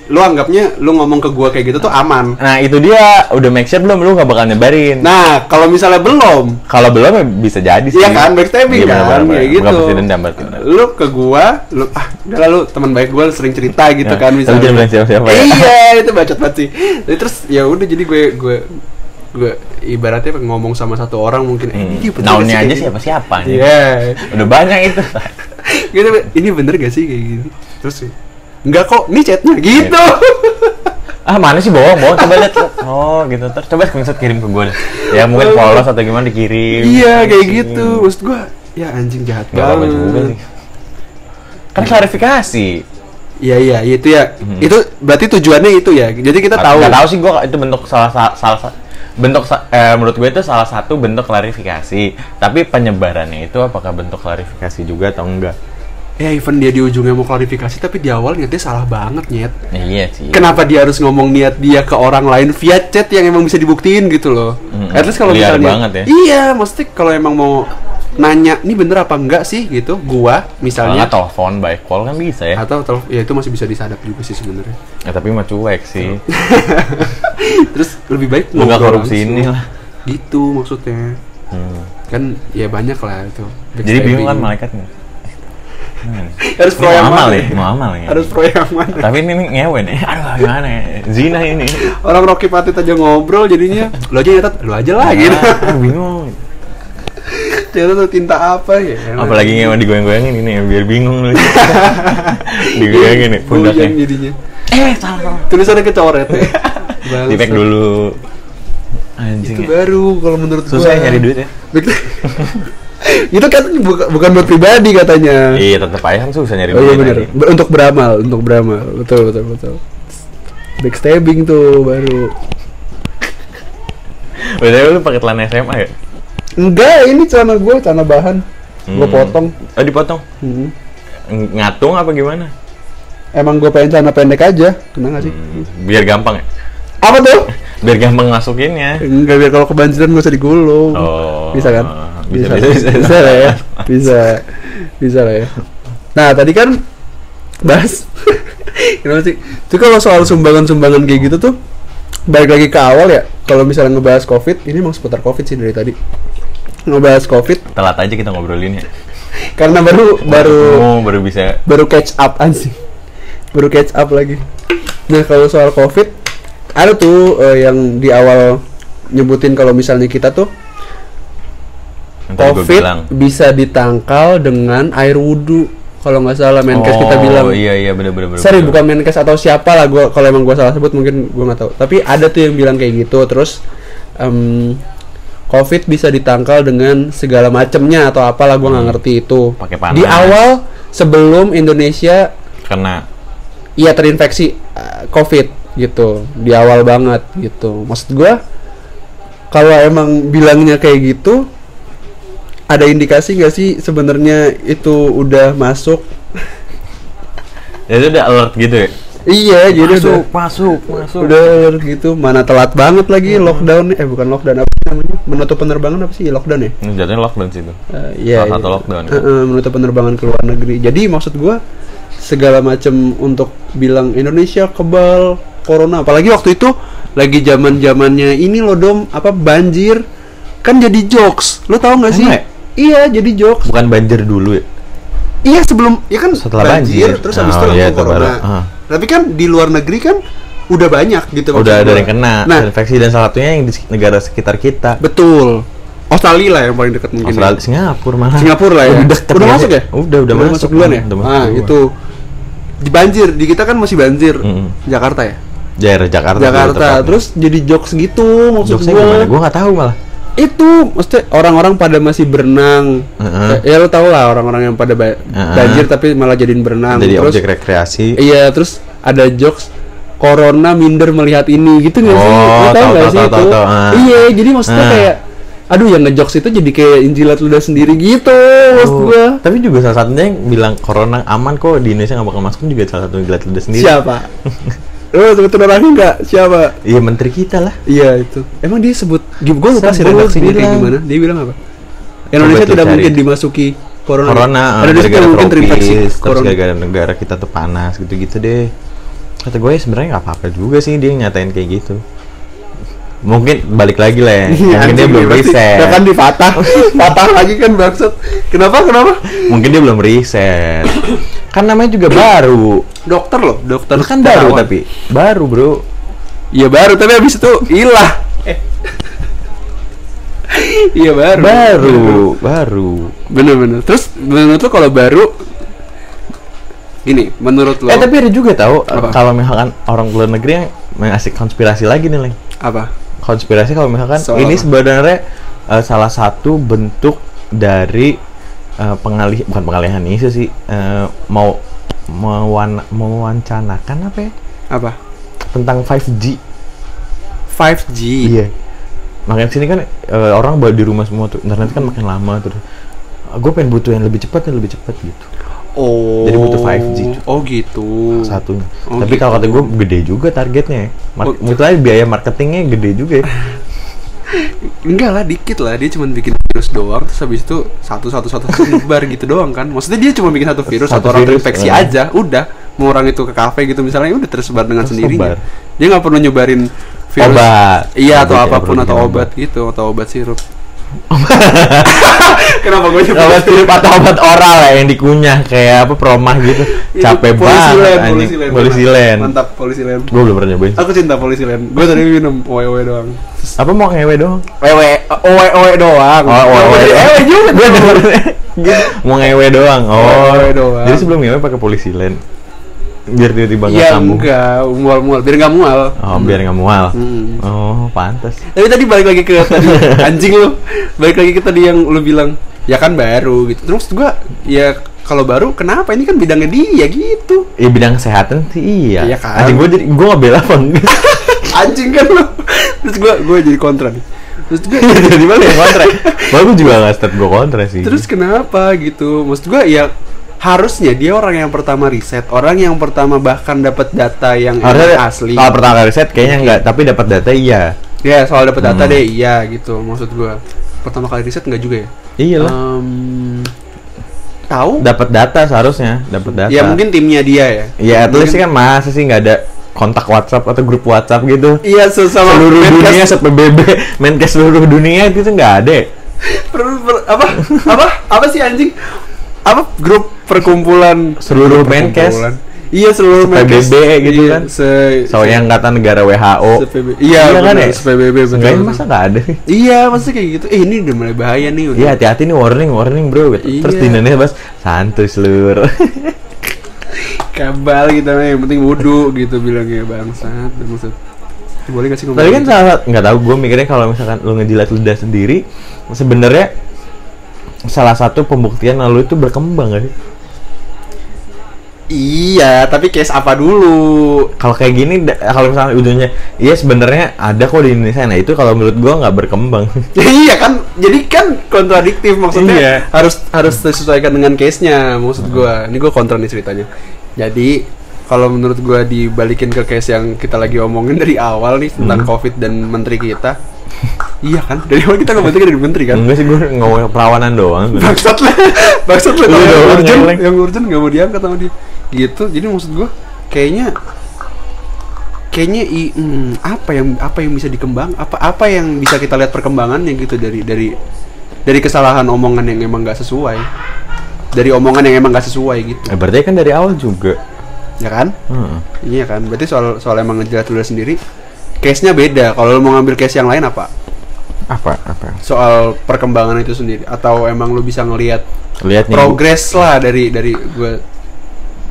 lu anggapnya lu ngomong ke gua kayak gitu tuh aman Nah itu dia udah make sure belum lu nggak bakal nyebarin. nah kalau misalnya belum Kalau belum ya bisa jadi sih. Iya kan, backstabbing Iya, kan, benar-benar. kayak gitu. Bukan pasti dendam berarti. Lu ke gua, lu ah, udah lah lu teman baik gua sering cerita gitu Ya, kan tapi misalnya. bilang siapa-siapa ya. Iya, itu bacot banget sih. Jadi terus ya udah jadi gue gue gue ibaratnya ngomong sama satu orang mungkin eh, ini bener Naunnya gak aja kayak siapa siapa gini? Iya. Udah banyak itu. <laughs> gitu ini bener gak sih kayak gini? Terus enggak kok, ini chatnya gitu. <laughs> ah mana sih bohong bohong coba lihat oh gitu terus coba screenshot kirim ke gue deh ya mungkin polos atau gimana dikirim iya, kayak Sini. gitu. Maksud gua ya anjing jahat Gak banget. juga sih kan klarifikasi Iya iya itu ya. Itu berarti tujuannya itu ya. Jadi kita tahu. Gak tahu sih gue itu bentuk salah sa- salah sa- bentuk eh, menurut gue itu salah satu bentuk klarifikasi tapi penyebarannya itu apakah bentuk klarifikasi juga atau enggak Ya even dia di ujungnya mau klarifikasi tapi di awal niatnya salah banget nyet. Ya, iya sih Kenapa dia harus ngomong niat dia ke orang lain via chat yang emang bisa dibuktiin gitu loh? Mm-mm. At least kalau misalnya banget ya. Iya, mesti kalau emang mau nanya ini bener apa enggak sih gitu, gua misalnya telepon by call kan bisa ya atau tel- ya itu masih bisa disadap juga sih sebenarnya. ya tapi mah cuek sih <laughs> Terus lebih baik lu nggak korupsi ini lah Gitu maksudnya. Hmm. Kan ya banyak lah itu. jadi bingung kan malaikatnya Hmm. Harus Ini pro yang amal mana? ya mau amal ya Harus pro yang mana? tapi ini nih ngewe nih <laughs> aduh gimana ya zina ini Orang Rocky Patit aja ngobrol jadinya lu aja nyatet, lu aja lah gitu. Ah, bingung Ternyata tuh tinta apa ya? apalagi ngewe digoyang-goyangin ini ya, biar bingung lu <laughs> digoyangin nih pundaknya Goyang jadinya. eh salah Tulisannya kecoret ya. <laughs> di dulu Itu anjing ya. baru kalau menurut susah ya gua. nyari duit ya itu kan buka- bukan buat pribadi katanya. iya tetep aja kan susah nyari Oh iya bener. Untuk beramal, untuk beramal. Betul betul betul. Backstabbing tuh baru. Btw lu pakai celana SMA ya Enggak, ini celana gue, celana bahan. Gue Hmm. potong. oh dipotong Hmm. Ng- ngatung apa gimana Emang gue pengen celana pendek aja, kena gak sih? Hmm, biar gampang ya Apa tuh? <laughs> biar gampang masukinnya Enggak biar kalau kebanjiran gak usah digulung. Oh. Bisa kan? Bisa, bisa, bisa, bisa. lah ya. Bisa. Bisa lah ya. Nah, tadi kan bahas <laughs> Kenapa sih? Itu kalau soal sumbangan-sumbangan kayak gitu tuh balik lagi ke awal ya. Kalau misalnya ngebahas COVID, ini emang seputar COVID sih dari tadi. Ngebahas COVID Telat aja kita ngobrolin ya. karena baru baru Oh, baru bisa baru catch up anjing. Baru catch up lagi. Nah, kalau soal COVID ada tuh eh, yang di awal nyebutin kalau misalnya kita tuh COVID bisa ditangkal dengan air wudhu. Kalau nggak salah Menkes kita Oh, bilang. iya iya bener bener bener. Sorry bener. bukan Menkes atau siapa lah gua kalau emang gua salah sebut mungkin gua nggak tahu. Tapi ada tuh yang bilang kayak gitu. Terus em, COVID bisa ditangkal dengan segala macemnya atau apalah gua nggak ngerti itu. Hmm. Pakai panas. Di awal sebelum Indonesia Kena iya terinfeksi eh, COVID gitu. Di awal banget gitu. Maksud gua kalau emang bilangnya kayak gitu ada indikasi nggak sih sebenarnya itu udah masuk? ya itu udah alert gitu ya. Iya, jadi udah masuk, masuk, masuk. udah alert gitu mana telat banget lagi lockdown eh bukan lockdown apa namanya menutup penerbangan apa sih lockdown ya Ini jatuhnya lockdown sih itu. Eh, iya Salah satu iya. lockdown, ya. Eh, eh, menutup penerbangan ke luar negeri jadi maksud gua segala macam untuk bilang Indonesia kebal corona apalagi waktu itu lagi zaman zamannya ini loh dom apa banjir kan jadi jokes lo tau nggak sih ya? Iya jadi jokes Bukan banjir dulu ya. iya sebelum ya kan Setelah banjir. terus habis itu Oh, langsung iya, itu corona baru. Ah. tapi kan di luar negeri kan udah banyak gitu Udah ada yang kena nah infeksi dan salah satunya yang di negara sekitar kita. Betul. Australia lah yang paling dekat mungkin. Australia, ya. Singapura malah. Singapura lah ya. Udah, dekat ya. masuk ya? Udah, udah, masuk. duluan ya? Udah masuk ah, duluan. itu. Di banjir, di kita kan masih banjir. Mm-mm. Jakarta ya? Daerah Jakarta. Jakarta. Terus jadi jokes gitu maksud Jokesnya gua. gimana? Gua nggak tahu malah. Itu maksudnya orang-orang pada masih berenang. Heeh. Ya, ya lo tau lah orang-orang yang pada ba- Heeh. banjir tapi malah jadiin berenang. Jadi terus objek rekreasi. Iya, terus ada jokes Corona minder melihat ini gitu nggak sih? Oh, Lo tau nggak sih tahu, itu? tahu. Ah. Iya, jadi maksudnya Ah. kayak aduh yang ngejokes itu jadi kayak injilat ludah sendiri gitu maksud Oh, gua. Tapi juga salah satunya yang bilang corona aman kok di Indonesia nggak bakal masuk juga salah satu yang lidah sendiri. Siapa? <laughs> Oh, sebut orangnya nggak? Siapa? Iya menteri kita lah. Iya itu. Emang dia sebut, gue lupa sih redaksinya kayak gimana. Dia bilang apa? Indonesia tidak cari. mungkin dimasuki corona. Corona, Indonesia tidak mungkin terinfeksi corona. gara-gara negara kita tuh panas gitu-gitu deh. Kata gue ya sebenarnya nggak apa-apa juga sih dia nyatain kayak gitu. Mungkin balik lagi lah ya. <laughs> Iya, Mungkin dia belum riset. Kan dipatah, patah <laughs> lagi kan bangsat. Kenapa? Kenapa? Mungkin dia belum riset. Kan namanya juga baru. Dokter loh, dokter. Lu kan baru terawan. tapi baru bro. Iya baru, tapi habis itu hilang. Eh. <laughs> Iya baru. Baru, baru. Bener-bener. Terus menurut lo kalau baru Gini, menurut lo Eh tapi ada juga tahu Apa? kalau misalkan orang luar negeri yang mengasih konspirasi lagi nih, Leng. apa? konspirasi kalau misalkan Soal ini sebenarnya eh, salah satu bentuk dari eh, pengalih bukan pengalihan isu sih eh, mau mewan, mewancanakan apa ya Apa? tentang 5G 5G. iya makanya sini kan eh, orang di rumah semua tuh internet kan makin lama terus gue pengen butuh yang lebih cepat yang lebih cepat gitu Oh. Jadi butuh 5G, cuy. Oh gitu. satunya Oh, tapi kalau kata gitu. gue gede juga targetnya Mar- Oh. aja biaya marketingnya gede juga ya <laughs> Enggak lah, dikit lah. Dia cuma bikin virus doang, terus habis itu satu satu satu satu nyebar gitu doang kan. Maksudnya dia cuma bikin satu virus, Satu satu, orang virus, terinfeksi eh. aja, udah. Mau orang itu ke kafe gitu misalnya, udah tersebar dengan sendirinya. Dia nggak perlu nyebarin virus. Obat. Iya atau ya, apa pun atau obat gitu atau obat sirup. <laughs> Kenapa gue obat sirup atau obat oral ya yang dikunyah kayak apa promah gitu capek banget polisi len, polisi mantap. len Mantap polisi len. gue belum pernah nyobain Aku cinta polisi len. Gue tadi minum owe doang. apa mau ngewe doang Wewe, owe owe doang. oh Owe ewe juga. gue mau ngewe doang oh jadi sebelum ngewe pakai polisi len biar tiba-tiba nggak Iya sambung enggak, mual-mual, biar nggak mual. oh biar nggak mual Hmm. oh pantas Tapi tadi balik lagi ke tadi <laughs> anjing lu. Balik lagi ke tadi yang lu bilang ya kan baru gitu. Terus gua ya kalau baru kenapa ini kan bidangnya dia gitu. ya bidang kesehatan sih iya Iya kan. anjing gue jadi gue nggak bela apa enggak <laughs> Anjing kan lu. Terus gua gua jadi kontra nih. Terus gua <laughs> jadi mana yang kontra gue juga nggak step gue kontra sih Terus kenapa gitu? Maksud gua ya harusnya dia orang yang pertama riset, orang yang pertama bahkan dapat data yang Harusnya asli. kalau pertama kali riset kayaknya enggak, tapi dapat data iya. Ya soal dapat data Hmm. deh, iya gitu. Maksud gua pertama kali riset enggak juga ya? Iya lah. Em, tahu dapat data seharusnya dapat data ya mungkin timnya dia ya ya at least kan masa sih nggak ada kontak WhatsApp atau grup WhatsApp gitu iya sesama seluruh Menkes- dunia se PBB <laughs> Menkes seluruh dunia itu nggak ada per- per- apa <laughs> apa apa sih anjing apa grup perkumpulan Seluruh Menkes. iya seluruh Menkes. gitu Iya, kan. se soalnya angkatan negara WHO se-PBB. iya kan benar, ya betul, Seenggaknya betul. masa nggak ada iya masa kayak gitu eh ini udah mulai bahaya nih udah Iya hati-hati nih warning warning bro gitu. Terus Iya. di Indonesia bas santuy seluruh <laughs> kabal kita mah yang penting wudhu gitu bilangnya bangsat bangsat boleh gak sih ngomong Tapi kan gitu? salah nggak tahu gue mikirnya kalau misalkan lu ngejilat lidah sendiri sebenarnya salah satu pembuktian lalu itu berkembang gak sih? iya tapi case apa dulu Kalau kayak gini kalau misalnya ujungnya iya sebenarnya ada kok di Indonesia. Nah itu kalau menurut gue nggak berkembang. <laughs> iya kan jadi kan kontradiktif maksudnya Iya. harus harus disesuaikan dengan case nya maksud gua ini gua kontra nih ceritanya jadi kalau menurut gua dibalikin ke case yang kita lagi omongin dari awal nih tentang Hmm. covid dan menteri kita <laughs> iya kan? Dari awal kita ngomongin dari menteri kan? Enggak sih gue ngomong perawanan doang. bangsat lah. Bangsat lah Lu kalau yang urgent yang urgent nggak mau diangkat sama dia. Gitu jadi maksud gua kayaknya kayaknya i, hmm, apa yang apa yang bisa dikembang apa apa yang bisa kita lihat perkembangannya gitu dari dari dari kesalahan omongan yang emang nggak sesuai. Dari omongan yang emang nggak sesuai gitu. Eh, berarti kan dari awal juga. ya kan? Hmm. iya kan? Berarti soal soal emang ngejelat udah sendiri case nya beda. Kalau lu mau ngambil case yang lain apa Apa apa? soal perkembangan itu sendiri atau emang lu bisa ngelihat Lihat progres lah dari dari gue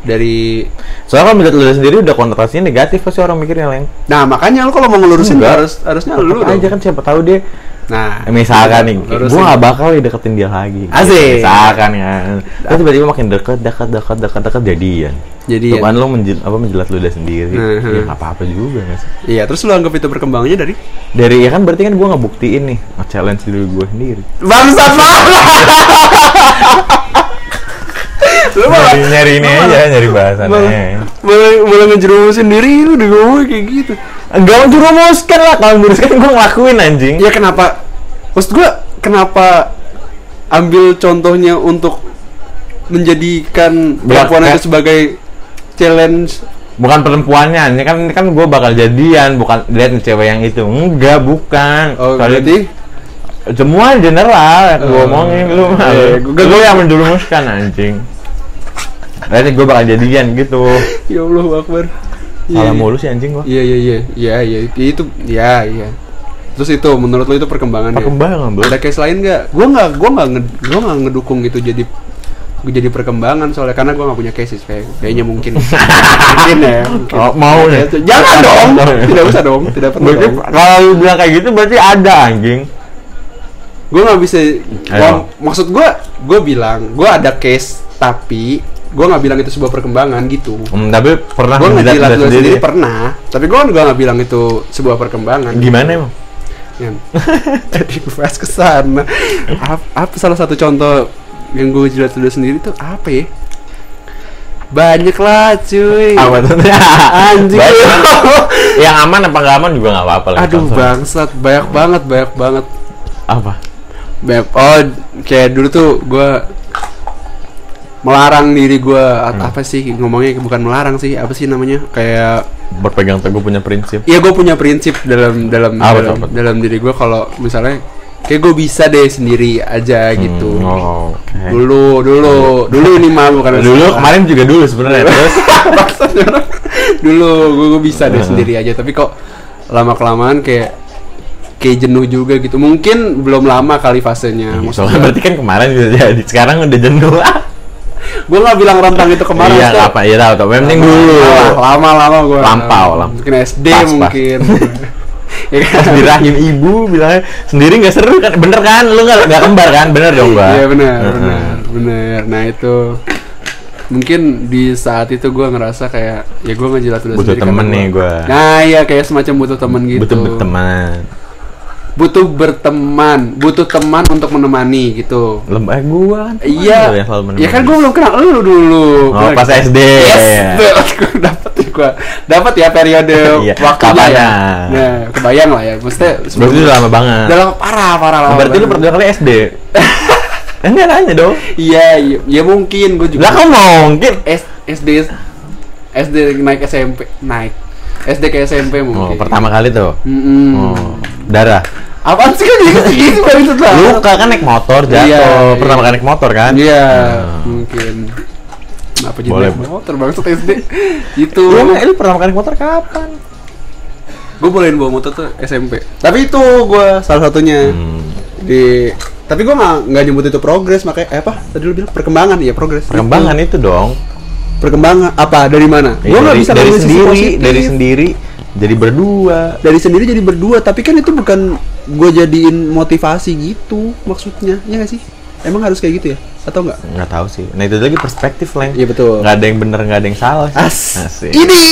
dari Soalnya kalau melihat lu sendiri udah konotasinya negatif pasti orang mikirnya lain. nah makanya lu kalau mau ngelurusin Enggak. harus harusnya lu aja dong. kan siapa tahu dia nah misalkan nih, gue gak bakal deketin dia lagi. Asik. Misalkan kan, terus tiba-tiba makin deket, deket, deket, deket, deket jadian. Jadi kan lo menjel, apa menjelat ludah sendiri, Hmm, ya hmm. nggak apa-apa juga nggak sih? iya terus lu anggap itu perkembangannya dari Dari ya kan berarti kan gue ngebuktiin nih, nge-challenge diri gue sendiri. bangsat banget <laughs> lu malah Nyari, nyari ini aja, nyari bahasannya. malah, malah ngejerumusin diri lu udah ngomong kayak gitu Enggak menjerumuskan lah, kalau menjerumuskan gue ngelakuin anjing. ya kenapa maksud gua kenapa ambil contohnya untuk menjadikan perempuan itu sebagai challenge Bukan perempuannya, ini kan ini kan gue bakal jadian, bukan lihat cewek yang itu. Enggak, bukan. oh Kali- berarti semua general yang gue Oh. omongin lu mah. Iya, Gue gue yang menjerumuskan anjing. Berarti gue bakal jadian gitu. <laughs> ya Allah akbar Salah iya. mulu sih anjing gua. Iya iya iya iya iya itu ya iya. Terus itu menurut lo itu perkembangannya? Perkembangan, Bro. Ada case lain nggak? Gua nggak gua nggak gua nggak ngedukung itu jadi jadi perkembangan soalnya karena gua nggak punya cases kayak kayaknya mungkin <laughs> mungkin ya mungkin. Oh, mau nih. jangan dong tidak usah dong tidak perlu Berarti dong kalau lu bilang kayak gitu berarti ada anjing. gue nggak bisa gua, maksud gue gue bilang gue ada case tapi gue nggak bilang itu sebuah perkembangan gitu Hmm, tapi pernah gue ngejilat dulu sendiri. sendiri pernah tapi gue juga nggak bilang itu sebuah perkembangan Gimana emang? Ya. jadi <laughs> gue bahas ke sana apa, apa salah satu contoh yang gue jilat dulu sendiri tuh apa ya banyak lah cuy Apa tuh? <laughs> anjing Banyak. <laughs> yang aman apa nggak aman juga nggak apa-apa lah. aduh bangsat banyak banget banyak banget Apa? banyak oh kayak dulu tuh gue melarang diri gue Hmm. apa sih ngomongnya bukan melarang sih apa sih namanya kayak Berpegang teguh punya prinsip. Iya gue punya prinsip dalam dalam tuh, dalam, apa tuh? dalam diri gue kalau misalnya kayak gue bisa deh sendiri aja gitu. Hmm, oh, oke. Dulu dulu dulu ini mah bukan Dulu kemarin juga dulu sebenarnya terus <laughs> dulu gue, gue bisa deh Heeh. sendiri aja tapi kok lama kelamaan kayak kayak jenuh juga gitu. Mungkin belum lama kali fasenya. Iya, Soalnya berarti kan kemarin bisa jadi. Sekarang udah jenuh. <laughs> gue nggak bilang rentang itu kemarin. iya, Step. apa? Iya tahu, tahu. Penting dulu. Lama lama gue. Lampau, lampau. Mungkin SD Pas, pas. mungkin. <laughs> ya kan? Pas di rahim ibu bilangnya sendiri nggak seru kan? Bener kan? Lu nggak nggak kembar kan? Bener dong, Mbak. Iya benar, benar. Nah itu mungkin di saat itu gue ngerasa kayak ya gue ngejilat udah Butuh sendiri karena temen nih gua. Nah iya kayak semacam butuh temen gitu. Butuh berteman. Butuh berteman, butuh teman untuk menemani gitu. Lembah gua kan. Iya, ya kan gue belum kenal lu dulu. Oh, Gua- pas SD. Yes, <laughs> dapat ya gue, dapat ya periode <laughs> Iya, waktunya ya. Nah, kebayang lah ya, maksudnya Berarti udah lama banget. Udah lama parah, parah lama. Berarti lu pertama kali SD. <laughs> Enggak nanya dong. Iya, iya, ya mungkin gue Lah juga. kok mungkin? SD SD naik SMP naik SD ke SMP Oh, mungkin. pertama kali tuh. Mm-mm. Oh, darah. Apaan sih kan gitu <laughs> gitu baru itu lah. Luka kan naik motor jatuh. Iya, pertama iya. kali naik motor kan? Iya, Hmm. mungkin. Kenapa jadi Boleh. naik motor bang SD? <laughs> Itu. Lu lu pertama kali naik motor kapan? gue bolehin bawa motor tuh SMP. Tapi itu gue salah satunya Hmm. di. Tapi gue nggak nggak nyebut itu progres makanya eh, apa tadi lu bilang perkembangan ya progres. Perkembangan itu dong. Perkembangan apa dari mana? Ya, Gue nggak bisa dari sendiri, positif. dari sendiri jadi berdua. dari sendiri jadi berdua tapi kan itu bukan gue jadiin motivasi gitu maksudnya ya nggak sih emang harus kayak gitu ya atau enggak Nggak tahu sih. Nah, itu lagi perspektif, Leng. Iya, betul. Nggak ada yang bener, nggak ada yang salah. sih. as Asik. ini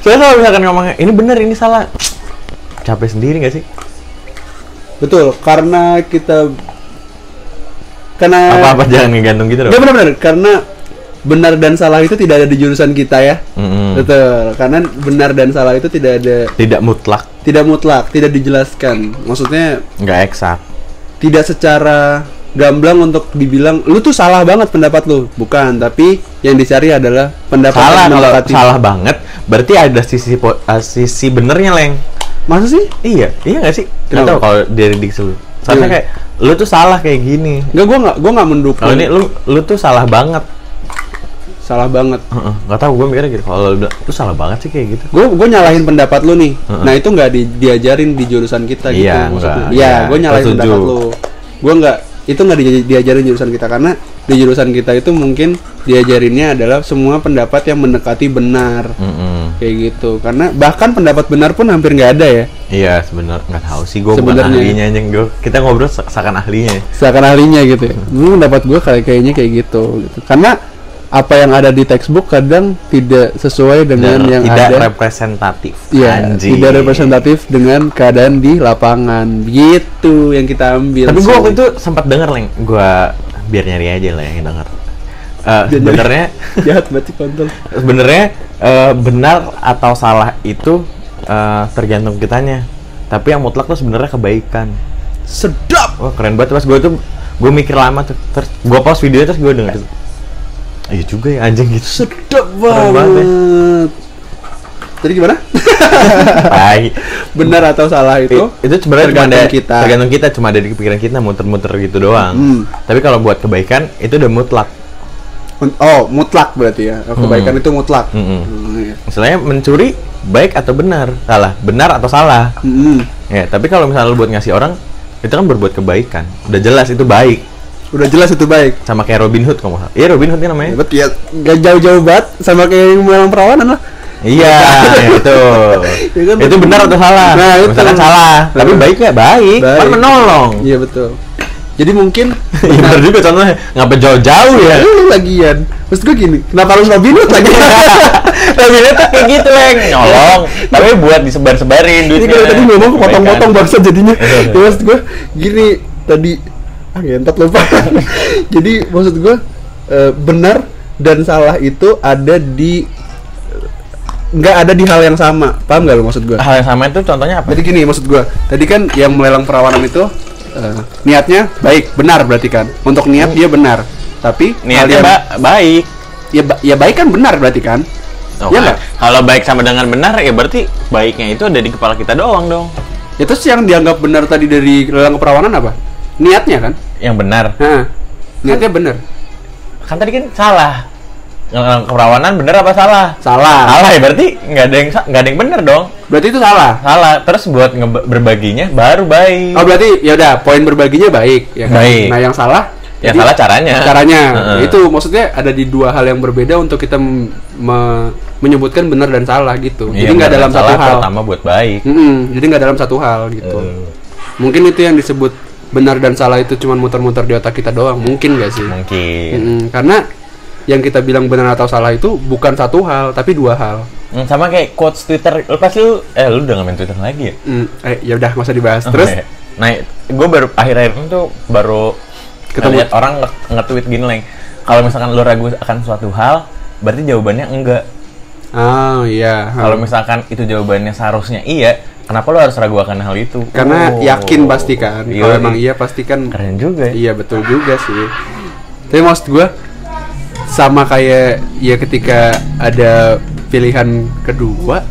Soalnya kalau misalkan ngomongnya ini bener, ini salah. Capek sendiri nggak sih? betul karena kita karena Apa-apa jangan ngegantung gitu dong. Nggak benar-benar karena benar dan salah itu tidak ada di jurusan kita ya Mm-mm. betul karena benar dan salah itu tidak ada Tidak mutlak, tidak mutlak tidak dijelaskan maksudnya nggak eksak. tidak secara gamblang untuk dibilang lu tuh salah banget pendapat lu bukan tapi yang dicari adalah pendapat Salah yang kalau salah banget, berarti ada sisi po- uh, sisi benernya, Leng. masa sih Iya, iya nggak sih? Kenapa? tahu kalau dari diksi lu. Soalnya Gimana? kayak lu tuh salah kayak gini. Enggak, gua nggak, gua nggak mendukung. Kalau ini lu lu tuh salah banget. Salah banget. Heeh, nggak tahu gue mikirnya gitu. Kalau lu bilang lu salah banget sih kayak gitu. Gue gue nyalahin pendapat lu nih. Heeh. Nah itu nggak di, diajarin di jurusan kita gitu. Iya, maksudnya. Iya, Iya, gue nyalahin pendapat lu. Gue nggak itu nggak di- diajarin jurusan kita karena di jurusan kita itu mungkin diajarinnya adalah semua pendapat yang mendekati benar Mm-mm. kayak gitu. Karena bahkan pendapat benar pun hampir nggak ada ya. Iya sebenar nggak tahu sih gue bukan Sebenarnya. ahlinya anjing gue. Kita ngobrol se- seakan ahlinya. Seakan ahlinya gitu. Ya. Dulu pendapat gue kayak kayaknya kayak gitu. gitu. Karena apa yang ada di textbook kadang tidak sesuai dengan Dan yang tidak ada representatif. Iya, Anjing. tidak representatif dengan keadaan di lapangan. Gitu yang kita ambil. Tapi gue waktu itu sempat denger leng. Gue biar nyari aja lah yang denger. Eh, sebenarnya <laughs> jahat banget kontol. sebenarnya eh, benar atau salah itu eh, tergantung kitanya. Tapi yang mutlak tuh sebenarnya kebaikan. Sedap. Wah keren banget pas gue tuh gue mikir lama tuh. Terus gue pause video terus gue denger. Iya juga ya anjing gitu. Sedap banget banget. ya. Jadi gimana? Tai. <laughs> Benar atau salah itu? itu sebenarnya cuma tergantung ada kita. tergantung kita cuma ada di pikiran kita muter-muter gitu doang. Hmm. Tapi kalau buat kebaikan itu udah mutlak. Oh, mutlak berarti ya. Kebaikan Hmm. itu mutlak. Hmm, iya. Misalnya mencuri baik atau benar? Salah. Benar atau salah? Hmm. Ya, tapi kalau misalnya lu buat ngasih orang itu kan berbuat kebaikan. Udah jelas itu baik. Udah jelas itu baik. Sama kayak Robin Hood kamu. Iya Robin Hood kan namanya. Hebat ya, gak jauh-jauh banget sama kayak yang malang perawanan lah. Iya, <laughs> ya itu. Ya kan? itu benar atau salah? Nah, itu. Misalkan salah, tapi baik ya baik, kan Baik. menolong. Iya betul. Jadi mungkin <laughs> Iya benar juga contohnya. Ngapa jauh-jauh ya? lu lagian. Maksud gue gini, kenapa harus Robin Hood lagi? <laughs> Tapi itu kayak gitu, Leng. Nyolong, tapi buat disebar-sebarin Ini duitnya. kalau tadi ngomong potong-potong bangsa jadinya. Iya. ya maksud gue gini tadi ah ngentot lupa. <laughs> Jadi maksud gue eh, benar dan salah itu ada di nggak ada di hal yang sama. Paham nggak lo maksud gue? Hal yang sama itu contohnya apa? Jadi gini maksud gue. Tadi kan yang melelang perawanan itu eh, niatnya baik, benar berarti kan. Untuk niat dia benar. Tapi Niatnya yang- ba- baik. ya, ba- ya baik kan benar berarti kan? Oh, Iya kan? Kalau baik sama dengan benar ya berarti baiknya itu ada di kepala kita doang dong. Ya terus yang dianggap benar tadi dari lelang keperawanan apa? Niatnya kan? Yang benar. Hah. Niatnya benar. Kan tadi kan salah. Yang keperawanan benar apa salah? Salah. Salah ya berarti nggak ada yang nggak ada yang benar dong. Berarti itu salah. Salah. Terus buat berbaginya baru baik. Oh berarti ya udah poin berbaginya baik ya kan? Baik. Nah yang salah Yang salah caranya. Caranya. Heeh. Itu maksudnya ada di dua hal yang berbeda untuk kita me- menyebutkan benar dan salah gitu. Iya, jadi nggak dalam satu hal. Pertama buat baik. Mm-mm, jadi nggak dalam satu hal gitu. Eh, Mungkin itu yang disebut benar dan salah itu cuma muter-muter di otak kita doang. Mungkin nggak sih? mungkin. Mm-mm, karena yang kita bilang benar atau salah itu bukan satu hal tapi dua hal. Hmm, sama kayak quotes Twitter. Lu pasti lu eh lu udah nggak main Twitter lagi ya? Mm, eh ya udah usah dibahas. Oh, Terus iya. Nah, gue baru akhir-akhir ini tuh baru Ketemu. orang nge- nge-tweet gini leng. Kalau misalkan lu ragu akan suatu hal, berarti jawabannya enggak. Oh iya. Kalau misalkan itu jawabannya seharusnya iya, kenapa lo harus ragu akan hal itu? karena Oh. yakin pasti kan Iya, kalau emang iya pasti kan Keren juga ya. iya betul juga sih tapi maksud gue sama kayak ya ketika ada pilihan kedua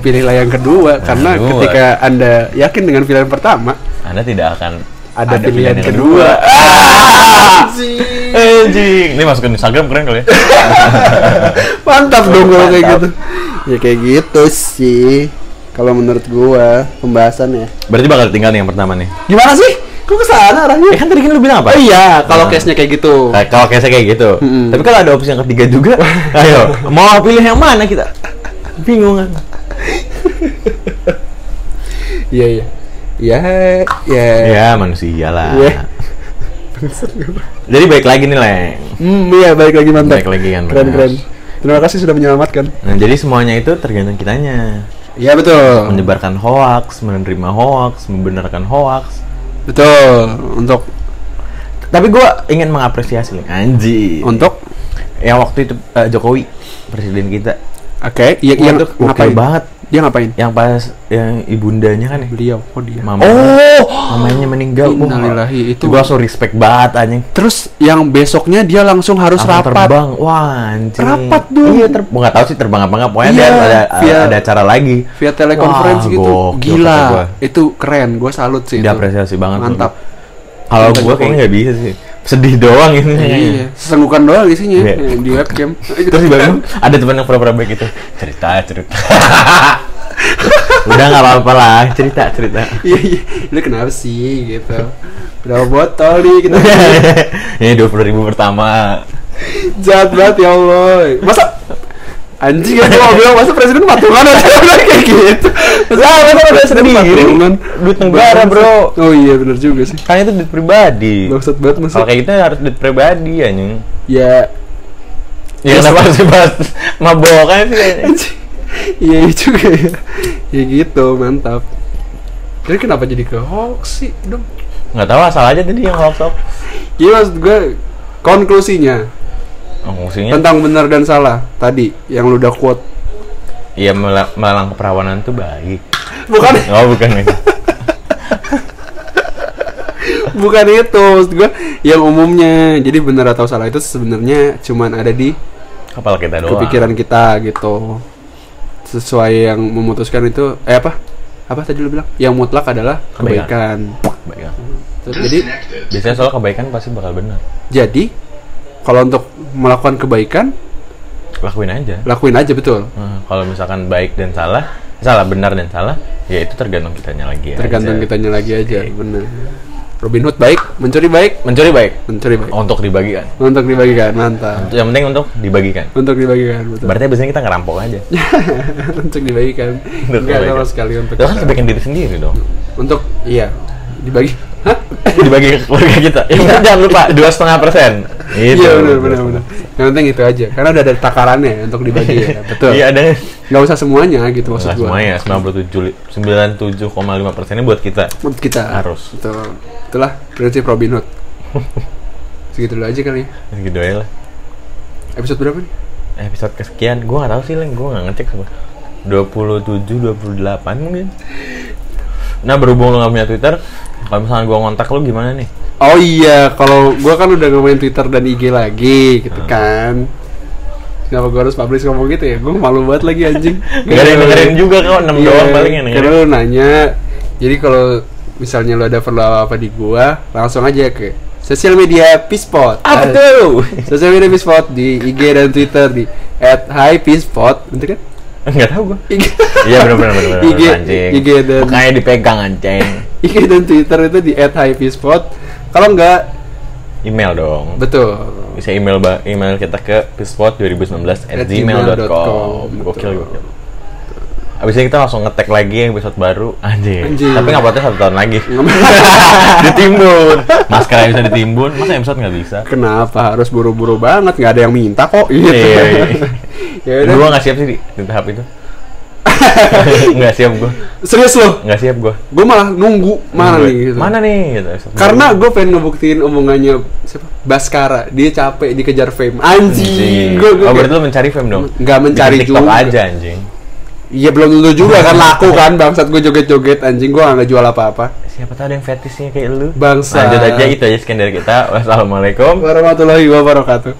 pilihlah yang kedua karena Kedua. ketika anda yakin dengan pilihan pertama Anda tidak akan ada, pilihan, yang kedua, Ah, <laughs> Anjing. Ini masukin Instagram keren kali ya. mantap dong kalau kayak gitu ya kayak gitu sih kalau menurut gua pembahasannya Berarti bakal tinggal nih yang pertama nih. gimana sih kok ke sana arahnya Eh kan tadi kan lu bilang apa? oh iya kalau Nah. case nya kayak gitu Nah, kalau kayak kayak gitu. Mm-mm. Tapi kalau ada opsi yang ketiga juga, <laughs> ayo mau pilih yang mana kita? Bingung kan? <laughs> iya iya ya ya Ya manusia lah. Iya. Jadi baik lagi nih Leng. Hmm, iya balik lagi mantap. Baik lagi kan, Keren keren. Terima kasih sudah menyelamatkan. Nah jadi semuanya itu tergantung kitanya. Iya betul. Menyebarkan hoax, menerima hoax, membenarkan hoax. Betul. Untuk Tapi gue ingin mengapresiasi Leng. Anji. untuk yang waktu itu eh, Jokowi presiden kita. oke, iya Wah, yang gokil ngapain banget. Dia ngapain? Yang pas yang ibundanya kan ya. Beliau. Oh dia. Mama. Oh. Mamanya meninggal. Innalillahi, itu- Gue langsung respect banget anjing. Terus yang besoknya dia langsung harus Langsung rapat. terbang. Wah, anjing. Rapat dong. Iya, ter nggak tahu sih terbang apa enggak. Pokoknya Iya, ada ada, via- ada acara lagi. Via telekonferensi gitu. gokil Gila. gua. Itu keren. Gue salut sih. itu. Diapresiasi banget. Mantap. Kalau gue kayaknya nggak bisa sih. Sedih doang ini. Iya, sesenggukan doang isinya Iya. eh, di webcam. <laughs> Terus bangun ada teman yang pura-pura baik gitu. Cerita, cerita. <laughs> Udah nggak apa-apa lah, cerita, cerita. Iya, iya. Lu kenapa sih gitu? Berapa botol nih kita? <laughs> ini dua puluh ribu pertama. Jahat banget ya Allah. Masa anjing ya gua bilang masa presiden patungan aja udah <laughs> kayak gitu. Masa masa udah presiden sendiri? patungan? Duit negara, bro. Oh iya benar juga sih. Kan itu duit pribadi. Bangsat banget Kalau masa. kayak gitu harus duit pribadi anjing. Ya Ya kenapa sih bahas <laughs> mabokan sih kayaknya. anjing. Iya iya juga ya. Ya gitu, mantap. Jadi kenapa jadi ke hoax sih dong? Nggak tahu asal aja tadi yang hoax hoax. Iya maksud gue konklusinya Oh, fungsinya tentang benar dan salah tadi yang lu udah quote. Iya mel- melalang keperawanan tuh baik. Bukan <laughs> Oh bukan itu. <laughs> bukan itu maksud gue yang umumnya jadi benar atau salah itu sebenarnya cuman ada di Kepala kita doang. kepikiran kita gitu sesuai yang memutuskan itu eh apa apa tadi lu bilang yang mutlak adalah kebaikan Baik, ya. Terus, jadi Biasanya soal kebaikan pasti bakal benar. jadi kalau untuk melakukan kebaikan Lakuin aja. lakuin aja betul Nah, kalau misalkan baik dan salah, salah benar dan salah, ya itu tergantung kitanya lagi. tergantung aja. kitanya lagi aja Oke. benar Robin Hood baik mencuri baik Mencuri baik mencuri baik untuk dibagikan. untuk dibagikan mantap Yang penting untuk dibagikan. untuk dibagikan betul Berarti biasanya kita ngerampok aja. <laughs> untuk dibagikan Untuk enggak sama sekali untuk kan kebaikan diri sendiri dong. untuk iya dibagi Hah? Dibagi ke keluarga kita. <laughs> Yang penting jangan lupa dua setengah persen. Gitu. iya benar benar benar yang penting itu aja karena udah ada takarannya untuk dibagi ya <laughs> betul Iya ada. nggak usah semuanya gitu maksud gua semuanya 97 97,5 persennya buat kita. Menurut kita Harus. betul itulah prinsip Robin Hood <laughs> segitu dulu aja kali ya. Gitu aja lah. episode berapa nih Episode kesekian, gue gak tahu sih, Leng. Gue gak ngecek sama 27, 28 mungkin. Nah, berhubung lu gak punya Twitter, kalau misalnya gue ngontak lu gimana nih? oh iya kalau gua kan udah ngomongin Twitter dan IG lagi gitu Hmm. kan Kenapa gua harus publish ngomong gitu ya? Gue malu banget lagi anjing <laughs> Gak ada yang dengerin juga kok, 6 Iya, doang paling yang Karena lu nanya Jadi kalau misalnya lu ada perlu apa-apa di gua Langsung aja ke sosial media Peacepot Apa tuh? <laughs> Sosial media Peacepot di IG dan Twitter di At Hi kan? Gak tau gue. Iya bener, bener, <laughs> IG, anjing. IG dan Makanya dipegang anjing. IG dan Twitter itu di At Hi Peacepot Kalau enggak, Email dong. betul Bisa email ba- email kita ke pispot2019 at At gmail.com. gmail.com, Gokil, betul. gokil. Abis ini kita langsung ngetek lagi yang episode baru Anjing, Anjing. Tapi potnya satu tahun lagi <laughs> Ditimbun <laughs> Masker bisa ditimbun Masa episode nggak bisa? Kenapa harus buru-buru banget? Nggak ada yang minta kok gitu. Iya, iya. <laughs> ya udah. Gue nggak siap sih di, di tahap itu Nggak siap gue Serius loh, Nggak siap gue gue malah nunggu mana nih gitu. Mana nih? Gitu. Karena gue pengen ngebuktiin omongannya siapa? Baskara, dia capek dikejar fame. Anjing, Anjing gue gue Oh berarti lu mencari fame dong? Nggak mencari Bikin TikTok juga. aja anjing Iya belum tentu juga kan <laughs> laku kan bangsat gue joget-joget anjing gue nggak jual apa-apa. Siapa tahu ada yang fetishnya kayak lu. Bangsa. Lanjut aja itu aja sekian dari kita. Wassalamualaikum. Warahmatullahi wabarakatuh.